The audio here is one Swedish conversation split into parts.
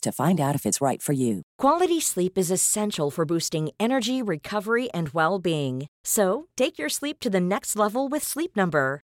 to find out if it's right for you. Quality sleep is essential for boosting energy, recovery, and well being. So, take your sleep to the next level with Sleep Number.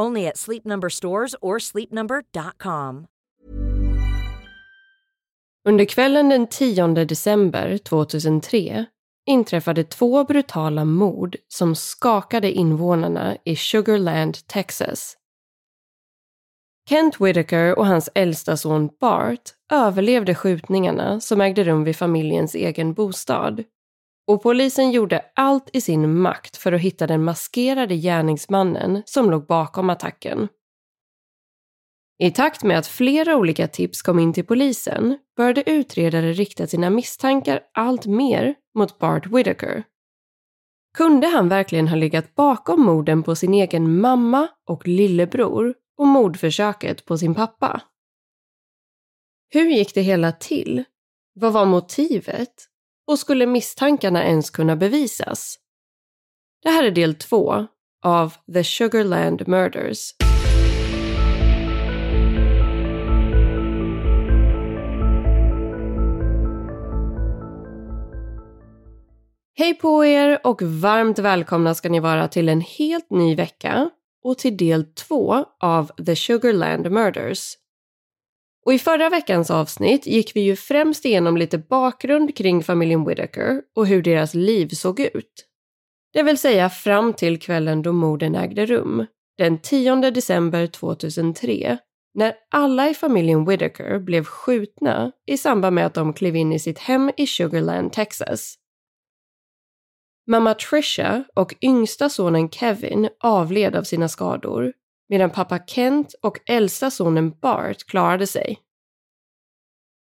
Only at Sleep Number stores or sleepnumber.com. Under kvällen den 10 december 2003 inträffade två brutala mord som skakade invånarna i Sugarland, Texas. Kent Whitaker och hans äldsta son Bart överlevde skjutningarna som ägde rum vid familjens egen bostad. Och polisen gjorde allt i sin makt för att hitta den maskerade gärningsmannen som låg bakom attacken. I takt med att flera olika tips kom in till polisen började utredare rikta sina misstankar allt mer mot Bart Whitaker. Kunde han verkligen ha legat bakom morden på sin egen mamma och lillebror och mordförsöket på sin pappa? Hur gick det hela till? Vad var motivet? Och skulle misstankarna ens kunna bevisas? Det här är del två av The Sugarland Murders. Hej på er och varmt välkomna ska ni vara till en helt ny vecka och till del två av The Sugarland Murders. Och i förra veckans avsnitt gick vi ju främst igenom lite bakgrund kring familjen Whitaker och hur deras liv såg ut. Det vill säga fram till kvällen då morden ägde rum, den 10 december 2003, när alla i familjen Whitaker blev skjutna i samband med att de klev in i sitt hem i Sugarland, Texas. Mamma Trisha och yngsta sonen Kevin avled av sina skador medan pappa Kent och äldsta sonen Bart klarade sig.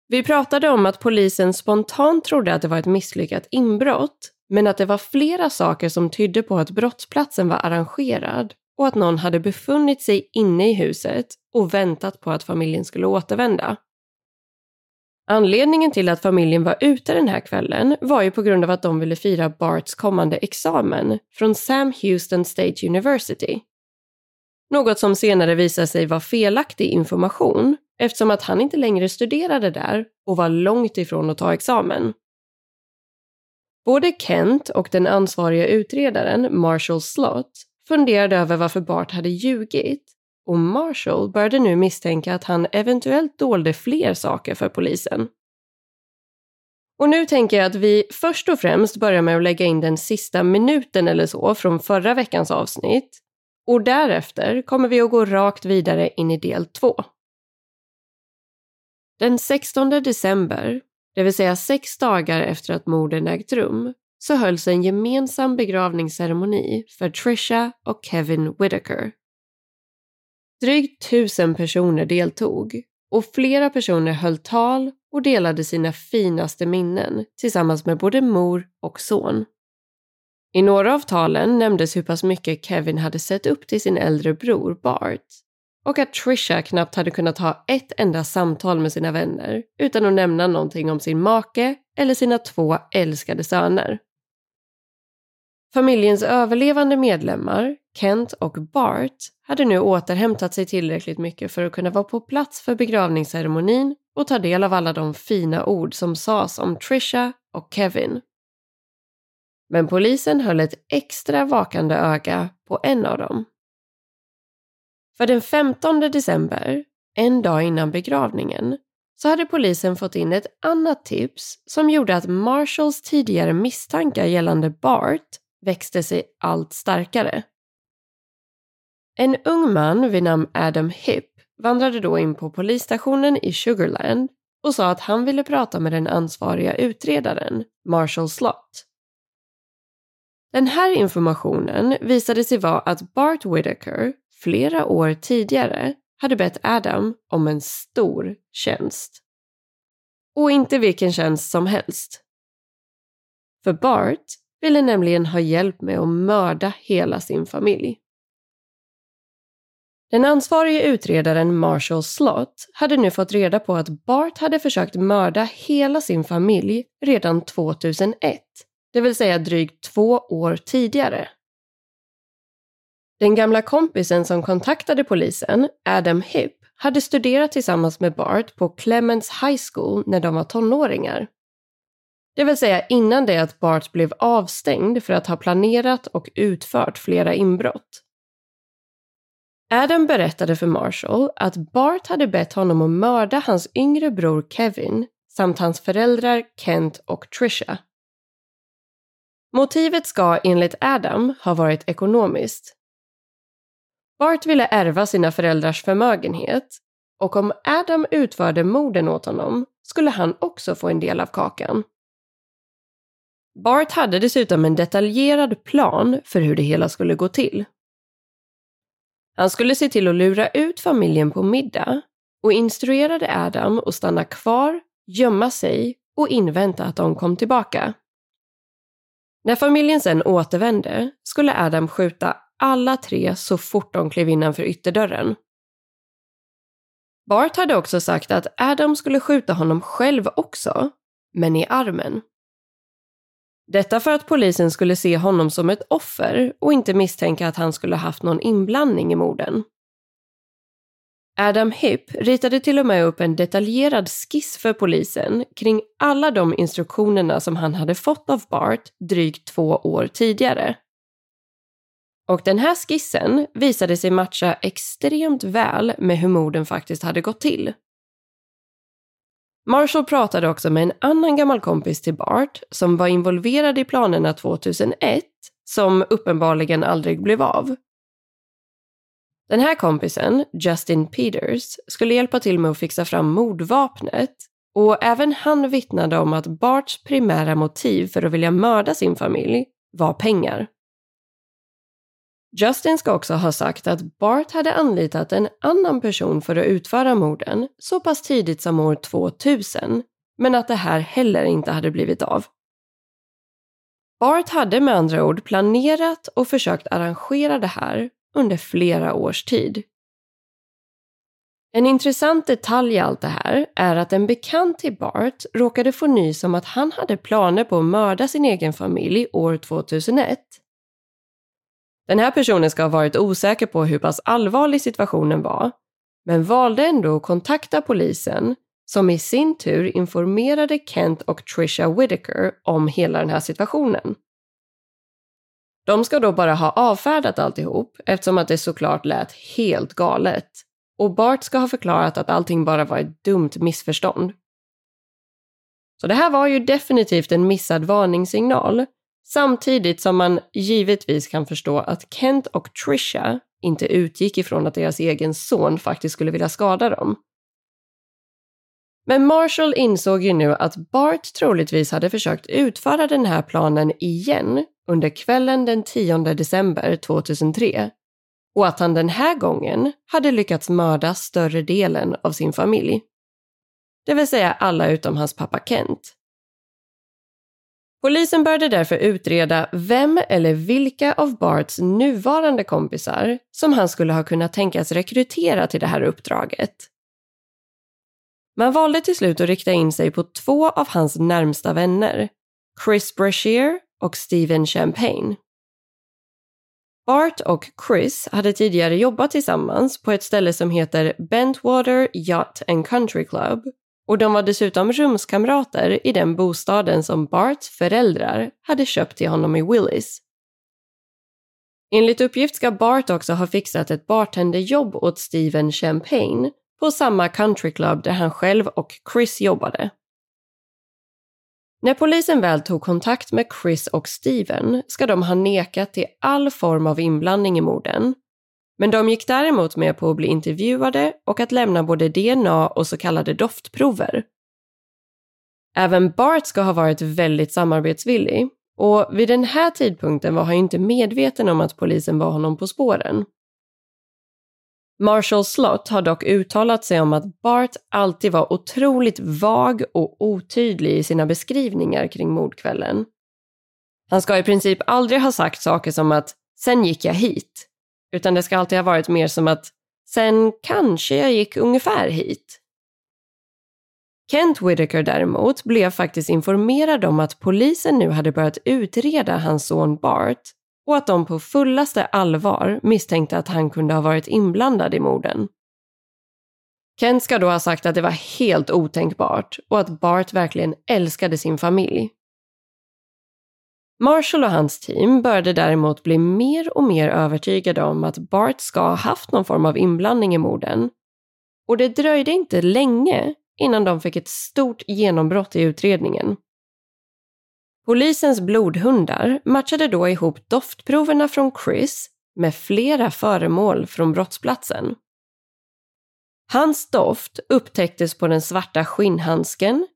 Vi pratade om att polisen spontant trodde att det var ett misslyckat inbrott men att det var flera saker som tydde på att brottsplatsen var arrangerad och att någon hade befunnit sig inne i huset och väntat på att familjen skulle återvända. Anledningen till att familjen var ute den här kvällen var ju på grund av att de ville fira Barts kommande examen från Sam Houston State University. Något som senare visade sig vara felaktig information eftersom att han inte längre studerade där och var långt ifrån att ta examen. Både Kent och den ansvariga utredaren, Marshall Slott, funderade över varför Bart hade ljugit och Marshall började nu misstänka att han eventuellt dolde fler saker för polisen. Och nu tänker jag att vi först och främst börjar med att lägga in den sista minuten eller så från förra veckans avsnitt och därefter kommer vi att gå rakt vidare in i del två. Den 16 december, det vill säga sex dagar efter att morden ägt rum, så hölls en gemensam begravningsceremoni för Trisha och Kevin Whittaker. Drygt tusen personer deltog och flera personer höll tal och delade sina finaste minnen tillsammans med både mor och son. I några av talen nämndes hur pass mycket Kevin hade sett upp till sin äldre bror Bart och att Trisha knappt hade kunnat ha ett enda samtal med sina vänner utan att nämna någonting om sin make eller sina två älskade söner. Familjens överlevande medlemmar, Kent och Bart, hade nu återhämtat sig tillräckligt mycket för att kunna vara på plats för begravningsceremonin och ta del av alla de fina ord som sades om Trisha och Kevin. Men polisen höll ett extra vakande öga på en av dem. För den 15 december, en dag innan begravningen, så hade polisen fått in ett annat tips som gjorde att Marshalls tidigare misstankar gällande Bart växte sig allt starkare. En ung man vid namn Adam Hipp vandrade då in på polisstationen i Sugarland och sa att han ville prata med den ansvariga utredaren, Marshall Slott. Den här informationen visade sig vara att Bart Whitaker flera år tidigare hade bett Adam om en stor tjänst. Och inte vilken tjänst som helst. För Bart ville nämligen ha hjälp med att mörda hela sin familj. Den ansvarige utredaren Marshall Slott hade nu fått reda på att Bart hade försökt mörda hela sin familj redan 2001, det vill säga drygt två år tidigare. Den gamla kompisen som kontaktade polisen, Adam Hipp, hade studerat tillsammans med Bart på Clements High School när de var tonåringar. Det vill säga innan det att Bart blev avstängd för att ha planerat och utfört flera inbrott. Adam berättade för Marshall att Bart hade bett honom att mörda hans yngre bror Kevin samt hans föräldrar Kent och Trisha. Motivet ska enligt Adam ha varit ekonomiskt. Bart ville ärva sina föräldrars förmögenhet och om Adam utförde morden åt honom skulle han också få en del av kakan. Bart hade dessutom en detaljerad plan för hur det hela skulle gå till. Han skulle se till att lura ut familjen på middag och instruerade Adam att stanna kvar, gömma sig och invänta att de kom tillbaka. När familjen sen återvände skulle Adam skjuta alla tre så fort de klev innanför ytterdörren. Bart hade också sagt att Adam skulle skjuta honom själv också, men i armen. Detta för att polisen skulle se honom som ett offer och inte misstänka att han skulle haft någon inblandning i morden. Adam Hipp ritade till och med upp en detaljerad skiss för polisen kring alla de instruktionerna som han hade fått av Bart drygt två år tidigare. Och den här skissen visade sig matcha extremt väl med hur morden faktiskt hade gått till. Marshall pratade också med en annan gammal kompis till Bart som var involverad i planerna 2001 som uppenbarligen aldrig blev av. Den här kompisen, Justin Peters, skulle hjälpa till med att fixa fram mordvapnet och även han vittnade om att Barts primära motiv för att vilja mörda sin familj var pengar. Justin ska också ha sagt att Bart hade anlitat en annan person för att utföra morden så pass tidigt som år 2000, men att det här heller inte hade blivit av. Bart hade med andra ord planerat och försökt arrangera det här under flera års tid. En intressant detalj i allt det här är att en bekant till Bart råkade få nys om att han hade planer på att mörda sin egen familj år 2001 den här personen ska ha varit osäker på hur pass allvarlig situationen var, men valde ändå att kontakta polisen som i sin tur informerade Kent och Trisha Whitaker om hela den här situationen. De ska då bara ha avfärdat alltihop eftersom att det såklart lät helt galet. Och Bart ska ha förklarat att allting bara var ett dumt missförstånd. Så det här var ju definitivt en missad varningssignal Samtidigt som man givetvis kan förstå att Kent och Trisha inte utgick ifrån att deras egen son faktiskt skulle vilja skada dem. Men Marshall insåg ju nu att Bart troligtvis hade försökt utföra den här planen igen under kvällen den 10 december 2003 och att han den här gången hade lyckats mörda större delen av sin familj. det vill säga alla utom hans pappa Kent. Polisen började därför utreda vem eller vilka av Barts nuvarande kompisar som han skulle ha kunnat tänkas rekrytera till det här uppdraget. Man valde till slut att rikta in sig på två av hans närmsta vänner, Chris Brashear och Steven Champagne. Bart och Chris hade tidigare jobbat tillsammans på ett ställe som heter Bentwater Yacht and Country Club och de var dessutom rumskamrater i den bostaden som Barts föräldrar hade köpt till honom i Willis. Enligt uppgift ska Bart också ha fixat ett bartenderjobb åt Steven Champagne på samma countryclub där han själv och Chris jobbade. När polisen väl tog kontakt med Chris och Steven ska de ha nekat till all form av inblandning i morden. Men de gick däremot med på att bli intervjuade och att lämna både DNA och så kallade doftprover. Även Bart ska ha varit väldigt samarbetsvillig och vid den här tidpunkten var han inte medveten om att polisen var honom på spåren. Marshall Slott har dock uttalat sig om att Bart alltid var otroligt vag och otydlig i sina beskrivningar kring mordkvällen. Han ska i princip aldrig ha sagt saker som att “sen gick jag hit”, utan det ska alltid ha varit mer som att “sen kanske jag gick ungefär hit”. Kent Whitaker däremot blev faktiskt informerad om att polisen nu hade börjat utreda hans son Bart och att de på fullaste allvar misstänkte att han kunde ha varit inblandad i morden. Kent ska då ha sagt att det var helt otänkbart och att Bart verkligen älskade sin familj. Marshall och hans team började däremot bli mer och mer övertygade om att Bart ska ha haft någon form av inblandning i morden. Och det dröjde inte länge innan de fick ett stort genombrott i utredningen. Polisens blodhundar matchade då ihop doftproverna från Chris med flera föremål från brottsplatsen. Hans doft upptäcktes på den svarta skinnhandsken,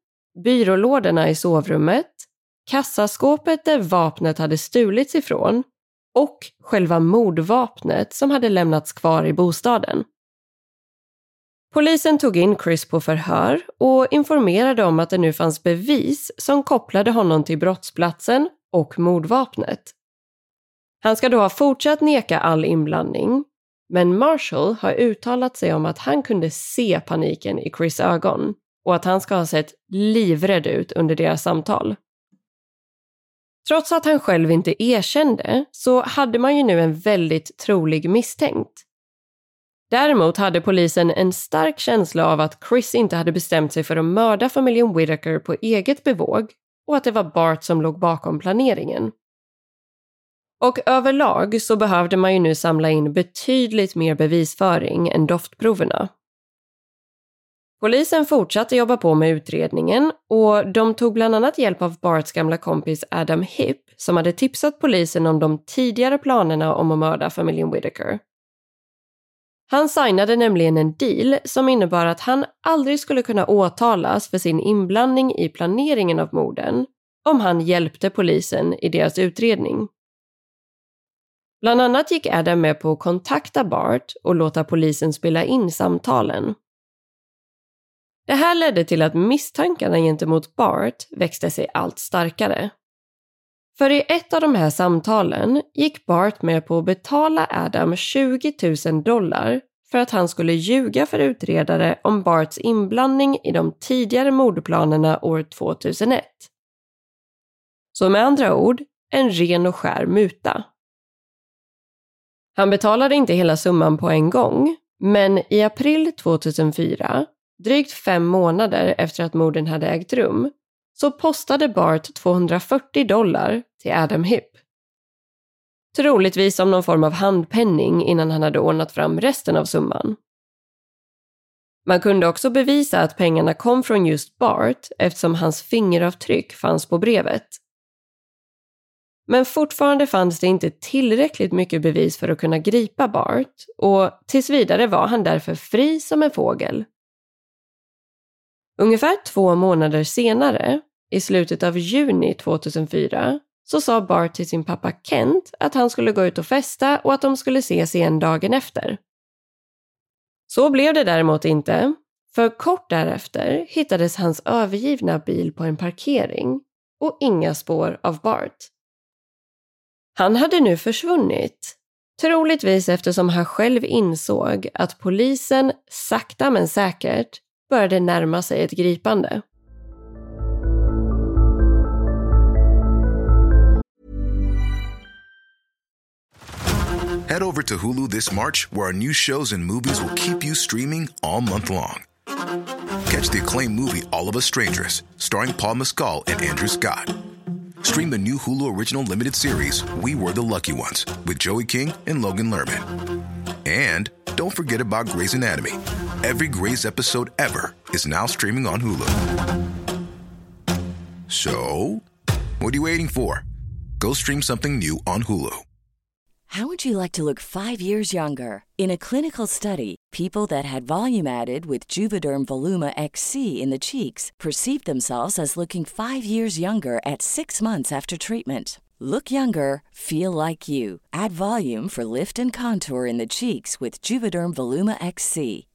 byrålådorna i sovrummet, kassaskåpet där vapnet hade stulits ifrån och själva mordvapnet som hade lämnats kvar i bostaden. Polisen tog in Chris på förhör och informerade om att det nu fanns bevis som kopplade honom till brottsplatsen och mordvapnet. Han ska då ha fortsatt neka all inblandning, men Marshall har uttalat sig om att han kunde se paniken i Chris ögon och att han ska ha sett livrädd ut under deras samtal. Trots att han själv inte erkände så hade man ju nu en väldigt trolig misstänkt. Däremot hade polisen en stark känsla av att Chris inte hade bestämt sig för att mörda familjen Whitaker på eget bevåg och att det var Bart som låg bakom planeringen. Och överlag så behövde man ju nu samla in betydligt mer bevisföring än doftproverna. Polisen fortsatte jobba på med utredningen och de tog bland annat hjälp av Barts gamla kompis Adam Hipp som hade tipsat polisen om de tidigare planerna om att mörda familjen Whitaker. Han signade nämligen en deal som innebar att han aldrig skulle kunna åtalas för sin inblandning i planeringen av morden om han hjälpte polisen i deras utredning. Bland annat gick Adam med på att kontakta Bart och låta polisen spela in samtalen. Det här ledde till att misstankarna gentemot Bart växte sig allt starkare. För i ett av de här samtalen gick Bart med på att betala Adam 20 000 dollar för att han skulle ljuga för utredare om Barts inblandning i de tidigare mordplanerna år 2001. Så med andra ord, en ren och skär muta. Han betalade inte hela summan på en gång, men i april 2004, drygt fem månader efter att morden hade ägt rum, så postade Bart 240 dollar till Adam Hipp. Troligtvis som någon form av handpenning innan han hade ordnat fram resten av summan. Man kunde också bevisa att pengarna kom från just Bart eftersom hans fingeravtryck fanns på brevet. Men fortfarande fanns det inte tillräckligt mycket bevis för att kunna gripa Bart och tills vidare var han därför fri som en fågel. Ungefär två månader senare, i slutet av juni 2004, så sa Bart till sin pappa Kent att han skulle gå ut och festa och att de skulle ses igen dagen efter. Så blev det däremot inte, För kort därefter hittades hans övergivna bil på en parkering och inga spår av Bart. Han hade nu försvunnit, troligtvis eftersom han själv insåg att polisen sakta men säkert började närma sig ett gripande. Head over to Hulu this March, where our new shows and movies will keep you streaming all month long. Catch the acclaimed movie All of Us Strangers, starring Paul Mescal and Andrew Scott. Stream the new Hulu original limited series We Were the Lucky Ones with Joey King and Logan Lerman. And don't forget about Grey's Anatomy. Every Grey's episode ever is now streaming on Hulu. So, what are you waiting for? Go stream something new on Hulu. How would you like to look five years younger? In a clinical study, people that had volume added with Juvederm Voluma XC in the cheeks perceived themselves as looking five years younger at six months after treatment. Look younger, feel like you. Add volume for lift and contour in the cheeks with Juvederm Voluma XC.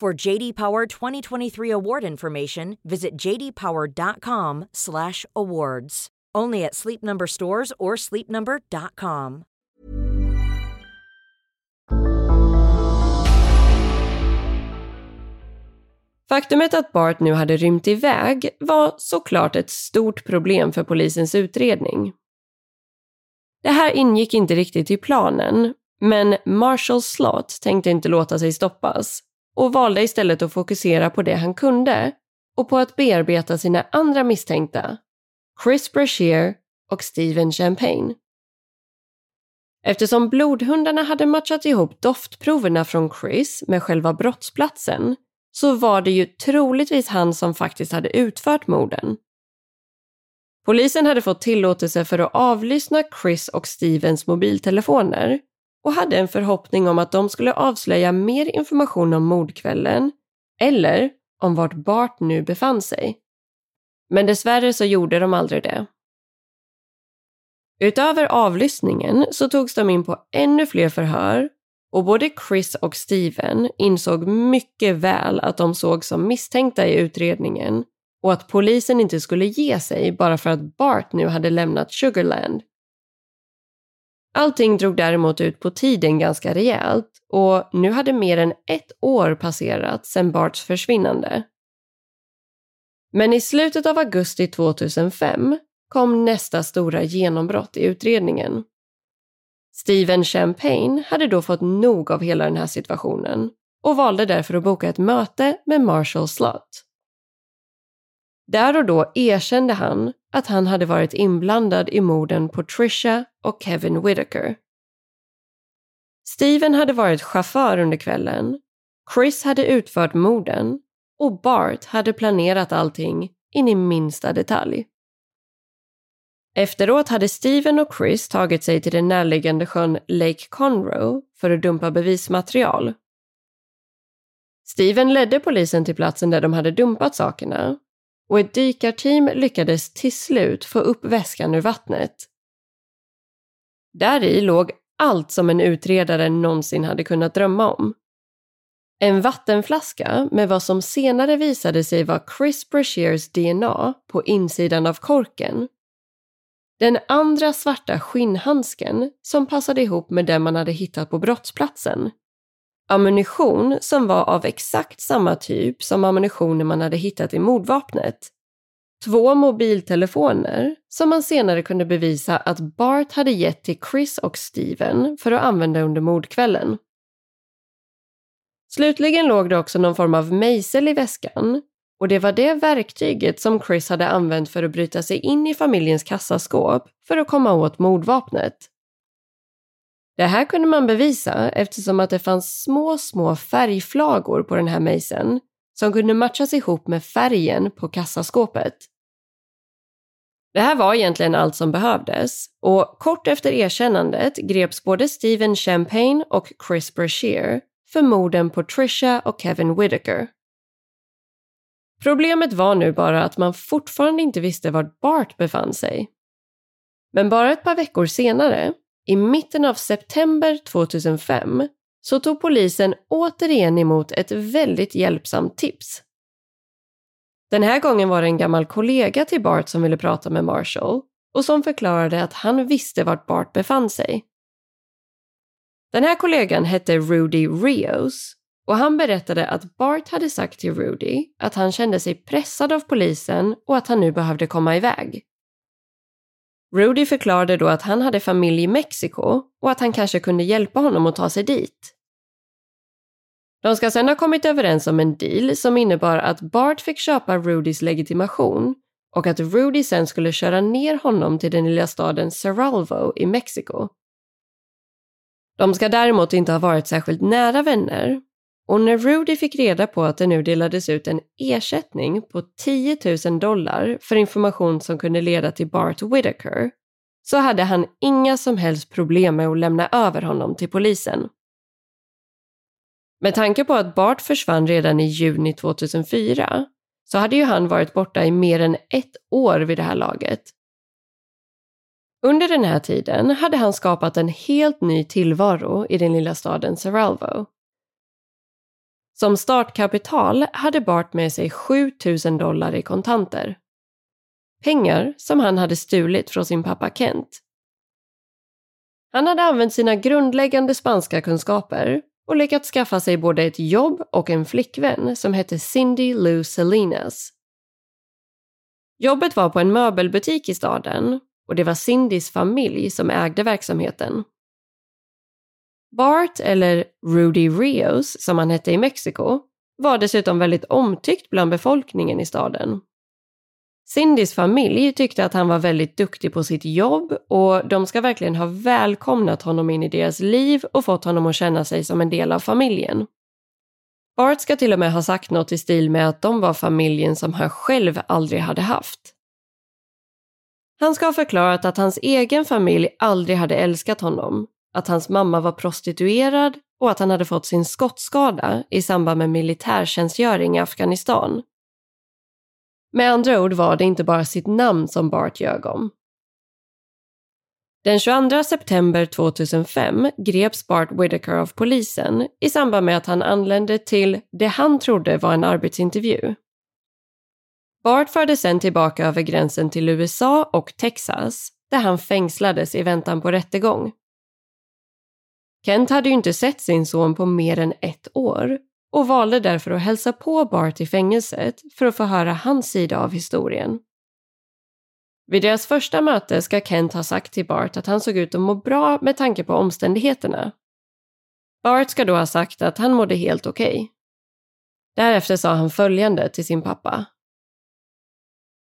For JD Power 2023 award information, visit jdpower.com/awards. Only at Sleep Number stores or sleepnumber.com. Faktumet att Bart nu hade rymt iväg var såklart ett stort problem för polisens utredning. Det här ingick inte riktigt i planen, men Marshall Slott tänkte inte låta sig stoppas och valde istället att fokusera på det han kunde och på att bearbeta sina andra misstänkta, Chris Brashear och Steven Champagne. Eftersom blodhundarna hade matchat ihop doftproverna från Chris med själva brottsplatsen så var det ju troligtvis han som faktiskt hade utfört morden. Polisen hade fått tillåtelse för att avlyssna Chris och Stevens mobiltelefoner och hade en förhoppning om att de skulle avslöja mer information om mordkvällen eller om vart Bart nu befann sig. Men dessvärre så gjorde de aldrig det. Utöver avlyssningen så togs de in på ännu fler förhör och både Chris och Steven insåg mycket väl att de såg som misstänkta i utredningen och att polisen inte skulle ge sig bara för att Bart nu hade lämnat Sugarland. Allting drog däremot ut på tiden ganska rejält och nu hade mer än ett år passerat sedan Barts försvinnande. Men i slutet av augusti 2005 kom nästa stora genombrott i utredningen. Steven Champagne hade då fått nog av hela den här situationen och valde därför att boka ett möte med Marshall Slott. Där och då erkände han att han hade varit inblandad i morden på Trisha och Kevin Whitaker. Steven hade varit chaufför under kvällen, Chris hade utfört morden och Bart hade planerat allting in i minsta detalj. Efteråt hade Steven och Chris tagit sig till den närliggande sjön Lake Conroe för att dumpa bevismaterial. Steven ledde polisen till platsen där de hade dumpat sakerna och ett dykarteam lyckades till slut få upp väskan ur vattnet. Där i låg allt som en utredare någonsin hade kunnat drömma om. En vattenflaska med vad som senare visade sig vara Chris Brashears DNA på insidan av korken. Den andra svarta skinnhandsken som passade ihop med den man hade hittat på brottsplatsen. Ammunition som var av exakt samma typ som ammunitionen man hade hittat i mordvapnet. Två mobiltelefoner som man senare kunde bevisa att Bart hade gett till Chris och Steven för att använda under mordkvällen. Slutligen låg det också någon form av mejsel i väskan och det var det verktyget som Chris hade använt för att bryta sig in i familjens kassaskåp för att komma åt mordvapnet. Det här kunde man bevisa eftersom att det fanns små, små färgflagor på den här mejseln som kunde matchas ihop med färgen på kassaskåpet. Det här var egentligen allt som behövdes och kort efter erkännandet greps både Steven Champagne och Chris Brashear för morden på Trisha och Kevin Whittaker. Problemet var nu bara att man fortfarande inte visste var Bart befann sig. Men bara ett par veckor senare, i mitten av september 2005, så tog polisen återigen emot ett väldigt hjälpsamt tips. Den här gången var det en gammal kollega till Bart som ville prata med Marshall och som förklarade att han visste vart Bart befann sig. Den här kollegan hette Rudy Rios och han berättade att Bart hade sagt till Rudy att han kände sig pressad av polisen och att han nu behövde komma iväg. Rudy förklarade då att han hade familj i Mexiko och att han kanske kunde hjälpa honom att ta sig dit. De ska sedan ha kommit överens om en deal som innebar att Bart fick köpa Rudys legitimation och att Rudy sen skulle köra ner honom till den lilla staden Ceralvo i Mexiko. De ska däremot inte ha varit särskilt nära vänner och när Rudy fick reda på att det nu delades ut en ersättning på 10 000 dollar för information som kunde leda till Bart Whitaker så hade han inga som helst problem med att lämna över honom till polisen. Med tanke på att Bart försvann redan i juni 2004 så hade ju han varit borta i mer än ett år vid det här laget. Under den här tiden hade han skapat en helt ny tillvaro i den lilla staden Seralvo. Som startkapital hade Bart med sig 7000 dollar i kontanter. Pengar som han hade stulit från sin pappa Kent. Han hade använt sina grundläggande spanska kunskaper och lyckats skaffa sig både ett jobb och en flickvän som hette Cindy Lou Salinas. Jobbet var på en möbelbutik i staden och det var Cindys familj som ägde verksamheten. Bart, eller Rudy Rios som han hette i Mexiko, var dessutom väldigt omtyckt bland befolkningen i staden. Cindys familj tyckte att han var väldigt duktig på sitt jobb och de ska verkligen ha välkomnat honom in i deras liv och fått honom att känna sig som en del av familjen. Bart ska till och med ha sagt något i stil med att de var familjen som han själv aldrig hade haft. Han ska ha förklarat att hans egen familj aldrig hade älskat honom, att hans mamma var prostituerad och att han hade fått sin skottskada i samband med militärtjänstgöring i Afghanistan. Med andra ord var det inte bara sitt namn som Bart ljög om. Den 22 september 2005 greps Bart Whitaker av polisen i samband med att han anlände till det han trodde var en arbetsintervju. Bart fördes sedan tillbaka över gränsen till USA och Texas där han fängslades i väntan på rättegång. Kent hade ju inte sett sin son på mer än ett år och valde därför att hälsa på Bart i fängelset för att få höra hans sida av historien. Vid deras första möte ska Kent ha sagt till Bart att han såg ut att må bra med tanke på omständigheterna. Bart ska då ha sagt att han mådde helt okej. Okay. Därefter sa han följande till sin pappa.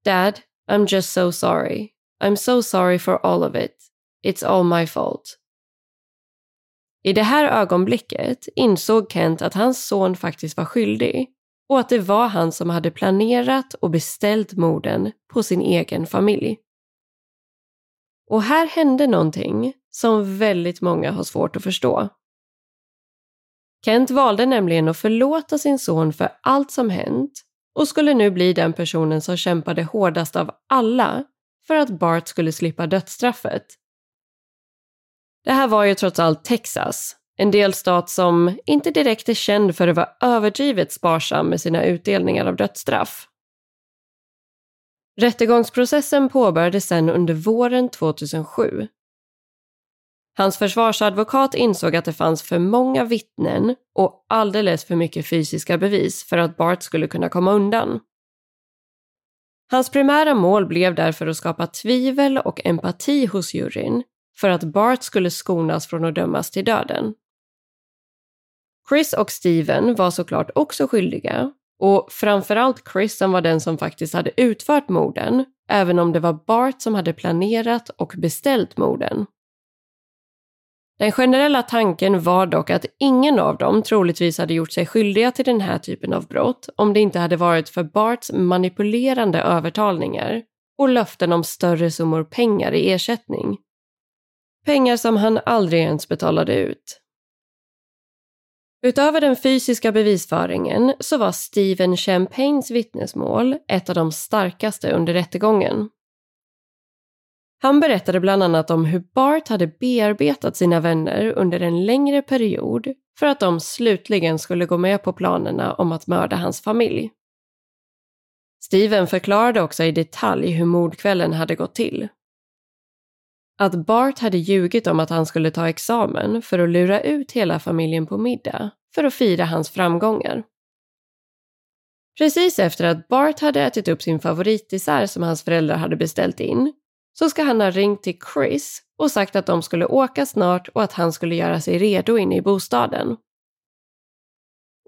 Dad, I'm just so sorry. I'm so sorry for all of it. It's all my fault. I det här ögonblicket insåg Kent att hans son faktiskt var skyldig och att det var han som hade planerat och beställt morden på sin egen familj. Och här hände någonting som väldigt många har svårt att förstå. Kent valde nämligen att förlåta sin son för allt som hänt och skulle nu bli den personen som kämpade hårdast av alla för att Bart skulle slippa dödsstraffet det här var ju trots allt Texas, en delstat som inte direkt är känd för att vara överdrivet sparsam med sina utdelningar av dödsstraff. Rättegångsprocessen påbörjades sedan under våren 2007. Hans försvarsadvokat insåg att det fanns för många vittnen och alldeles för mycket fysiska bevis för att Bart skulle kunna komma undan. Hans primära mål blev därför att skapa tvivel och empati hos juryn för att Bart skulle skonas från att dömas till döden. Chris och Steven var såklart också skyldiga och framförallt Chris som var den som faktiskt hade utfört morden, även om det var Bart som hade planerat och beställt morden. Den generella tanken var dock att ingen av dem troligtvis hade gjort sig skyldiga till den här typen av brott om det inte hade varit för Barts manipulerande övertalningar och löften om större summor pengar i ersättning. Pengar som han aldrig ens betalade ut. Utöver den fysiska bevisföringen så var Steven Champagnes vittnesmål ett av de starkaste under rättegången. Han berättade bland annat om hur Bart hade bearbetat sina vänner under en längre period för att de slutligen skulle gå med på planerna om att mörda hans familj. Steven förklarade också i detalj hur mordkvällen hade gått till. Att Bart hade ljugit om att han skulle ta examen för att lura ut hela familjen på middag för att fira hans framgångar. Precis efter att Bart hade ätit upp sin favoritdessert som hans föräldrar hade beställt in så ska han ha ringt till Chris och sagt att de skulle åka snart och att han skulle göra sig redo inne i bostaden.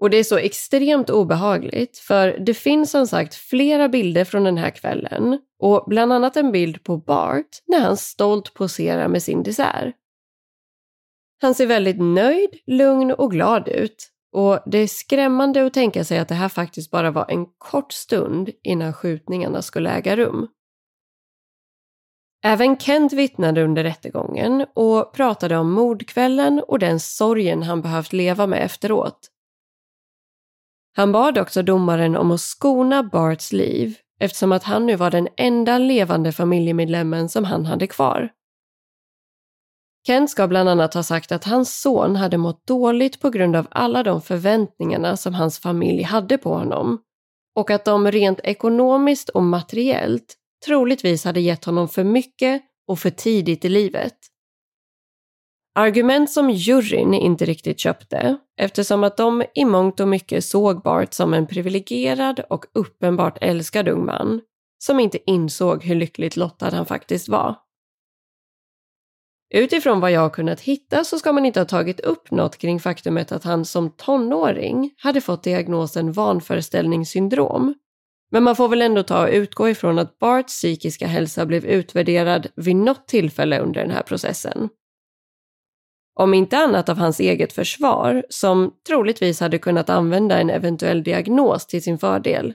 Och det är så extremt obehagligt för det finns som sagt flera bilder från den här kvällen och bland annat en bild på Bart när han stolt poserar med sin dessert. Han ser väldigt nöjd, lugn och glad ut och det är skrämmande att tänka sig att det här faktiskt bara var en kort stund innan skjutningarna skulle äga rum. Även Kent vittnade under rättegången och pratade om mordkvällen och den sorgen han behövt leva med efteråt. Han bad också domaren om att skona Barts liv eftersom att han nu var den enda levande familjemedlemmen som han hade kvar. Kent ska bland annat ha sagt att hans son hade mått dåligt på grund av alla de förväntningarna som hans familj hade på honom och att de rent ekonomiskt och materiellt troligtvis hade gett honom för mycket och för tidigt i livet. Argument som juryn inte riktigt köpte eftersom att de i mångt och mycket såg Bart som en privilegierad och uppenbart älskad ung man som inte insåg hur lyckligt lottad han faktiskt var. Utifrån vad jag har kunnat hitta så ska man inte ha tagit upp något kring faktumet att han som tonåring hade fått diagnosen vanföreställningssyndrom men man får väl ändå ta och utgå ifrån att Barts psykiska hälsa blev utvärderad vid något tillfälle under den här processen. Om inte annat av hans eget försvar, som troligtvis hade kunnat använda en eventuell diagnos till sin fördel.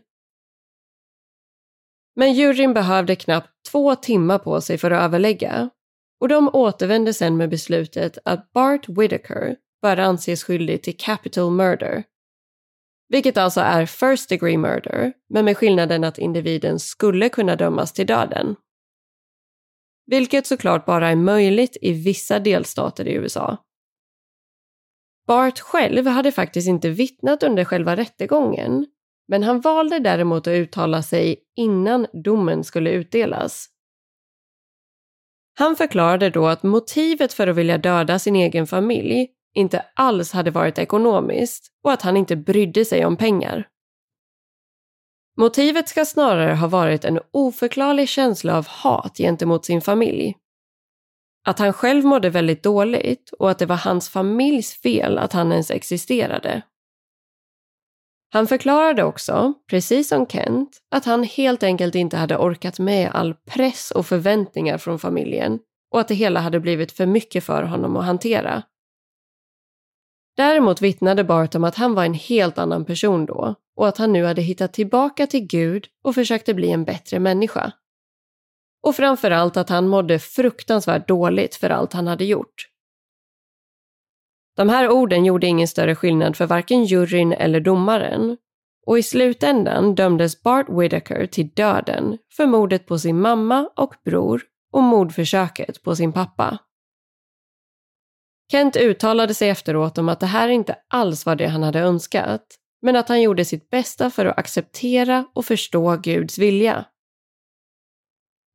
Men juryn behövde knappt två timmar på sig för att överlägga och de återvände sen med beslutet att Bart Whitaker bör anses skyldig till capital murder vilket alltså är first degree murder, men med skillnaden att individen skulle kunna dömas till döden. Vilket såklart bara är möjligt i vissa delstater i USA. Bart själv hade faktiskt inte vittnat under själva rättegången, men han valde däremot att uttala sig innan domen skulle utdelas. Han förklarade då att motivet för att vilja döda sin egen familj inte alls hade varit ekonomiskt och att han inte brydde sig om pengar. Motivet ska snarare ha varit en oförklarlig känsla av hat gentemot sin familj. Att han själv mådde väldigt dåligt och att det var hans familjs fel att han ens existerade. Han förklarade också, precis som Kent, att han helt enkelt inte hade orkat med all press och förväntningar från familjen och att det hela hade blivit för mycket för honom att hantera. Däremot vittnade Bart om att han var en helt annan person då och att han nu hade hittat tillbaka till Gud och försökte bli en bättre människa. Och framförallt att han mådde fruktansvärt dåligt för allt han hade gjort. De här orden gjorde ingen större skillnad för varken juryn eller domaren och i slutändan dömdes Bart Whitaker till döden för mordet på sin mamma och bror och mordförsöket på sin pappa. Kent uttalade sig efteråt om att det här inte alls var det han hade önskat, men att han gjorde sitt bästa för att acceptera och förstå Guds vilja.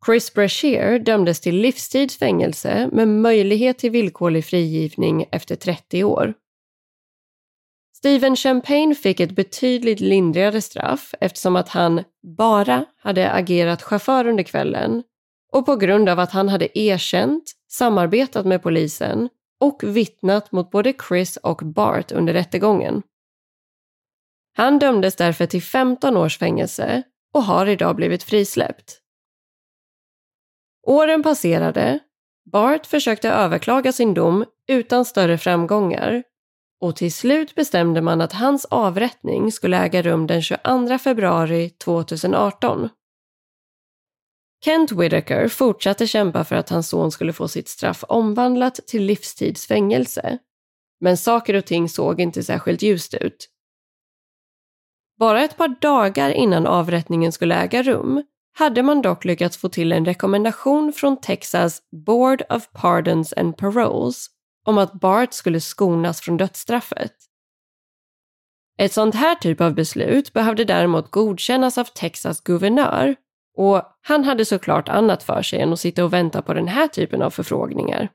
Chris Brashear dömdes till livstidsfängelse med möjlighet till villkorlig frigivning efter 30 år. Stephen Champagne fick ett betydligt lindrigare straff eftersom att han bara hade agerat chaufför under kvällen och på grund av att han hade erkänt, samarbetat med polisen och vittnat mot både Chris och Bart under rättegången. Han dömdes därför till 15 års fängelse och har idag blivit frisläppt. Åren passerade, Bart försökte överklaga sin dom utan större framgångar och till slut bestämde man att hans avrättning skulle äga rum den 22 februari 2018. Kent Whitaker fortsatte kämpa för att hans son skulle få sitt straff omvandlat till livstidsfängelse. Men saker och ting såg inte särskilt ljust ut. Bara ett par dagar innan avrättningen skulle äga rum hade man dock lyckats få till en rekommendation från Texas Board of Pardons and Paroles om att Bart skulle skonas från dödsstraffet. Ett sånt här typ av beslut behövde däremot godkännas av Texas guvernör och han hade såklart annat för sig än att sitta och vänta på den här typen av förfrågningar.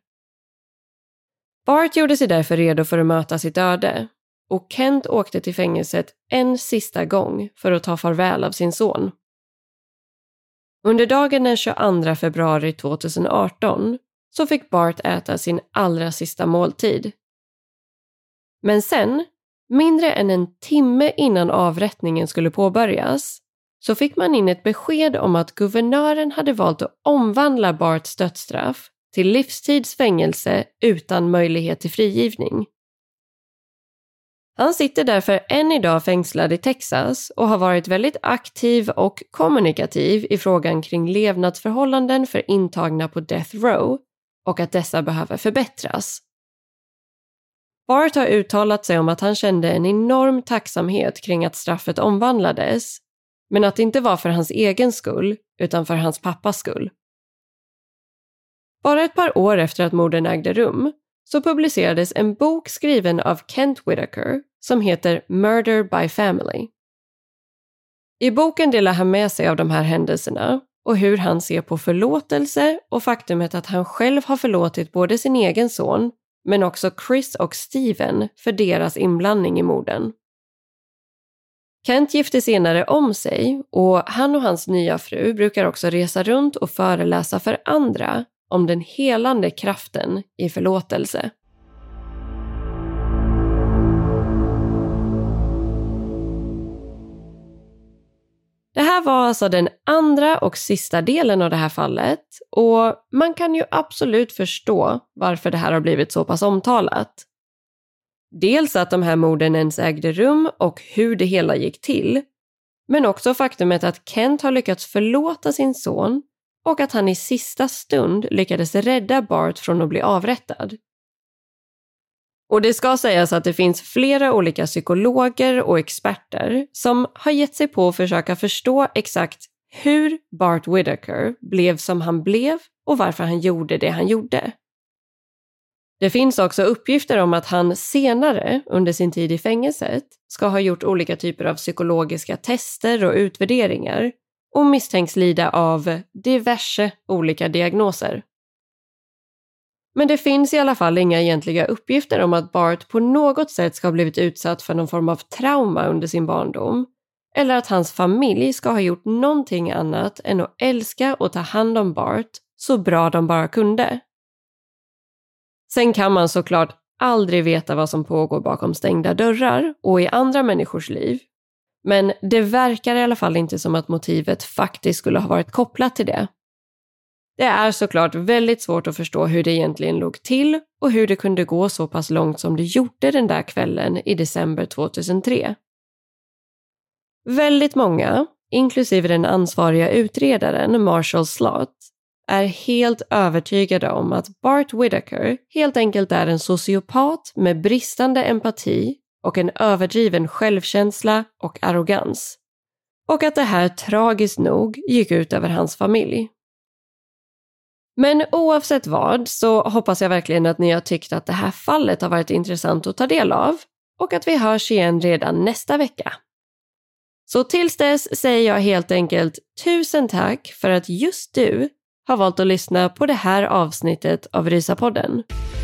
Bart gjorde sig därför redo för att möta sitt öde och Kent åkte till fängelset en sista gång för att ta farväl av sin son. Under dagen den 22 februari 2018 så fick Bart äta sin allra sista måltid. Men sen, mindre än en timme innan avrättningen skulle påbörjas, så fick man in ett besked om att guvernören hade valt att omvandla Barts dödsstraff till livstidsfängelse utan möjlighet till frigivning. Han sitter därför än idag fängslad i Texas och har varit väldigt aktiv och kommunikativ i frågan kring levnadsförhållanden för intagna på Death Row och att dessa behöver förbättras. Bart har uttalat sig om att han kände en enorm tacksamhet kring att straffet omvandlades, men att det inte var för hans egen skull, utan för hans pappas skull. Bara ett par år efter att morden ägde rum så publicerades en bok skriven av Kent Whitaker som heter Murder by Family. I boken delar han med sig av de här händelserna och hur han ser på förlåtelse och faktumet att han själv har förlåtit både sin egen son men också Chris och Steven för deras inblandning i morden. Kent gifte senare om sig och han och hans nya fru brukar också resa runt och föreläsa för andra om den helande kraften i förlåtelse. Det här var alltså den andra och sista delen av det här fallet och man kan ju absolut förstå varför det här har blivit så pass omtalat. Dels att de här morden ens ägde rum och hur det hela gick till, men också faktumet att Kent har lyckats förlåta sin son och att han i sista stund lyckades rädda Bart från att bli avrättad. Och det ska sägas att det finns flera olika psykologer och experter som har gett sig på att försöka förstå exakt hur Bart Whitaker blev som han blev och varför han gjorde det han gjorde. Det finns också uppgifter om att han senare under sin tid i fängelset ska ha gjort olika typer av psykologiska tester och utvärderingar och misstänks lida av diverse olika diagnoser. Men det finns i alla fall inga egentliga uppgifter om att Bart på något sätt ska ha blivit utsatt för någon form av trauma under sin barndom eller att hans familj ska ha gjort någonting annat än att älska och ta hand om Bart så bra de bara kunde. Sen kan man såklart aldrig veta vad som pågår bakom stängda dörrar och i andra människors liv. Men det verkar i alla fall inte som att motivet faktiskt skulle ha varit kopplat till det. Det är såklart väldigt svårt att förstå hur det egentligen låg till och hur det kunde gå så pass långt som det gjorde den där kvällen i december 2003. Väldigt många, inklusive den ansvariga utredaren Marshall Slott, är helt övertygade om att Bart Whitaker helt enkelt är en sociopat med bristande empati och en överdriven självkänsla och arrogans. Och att det här tragiskt nog gick ut över hans familj. Men oavsett vad så hoppas jag verkligen att ni har tyckt att det här fallet har varit intressant att ta del av och att vi hörs igen redan nästa vecka. Så tills dess säger jag helt enkelt tusen tack för att just du har valt att lyssna på det här avsnittet av Rysapodden. podden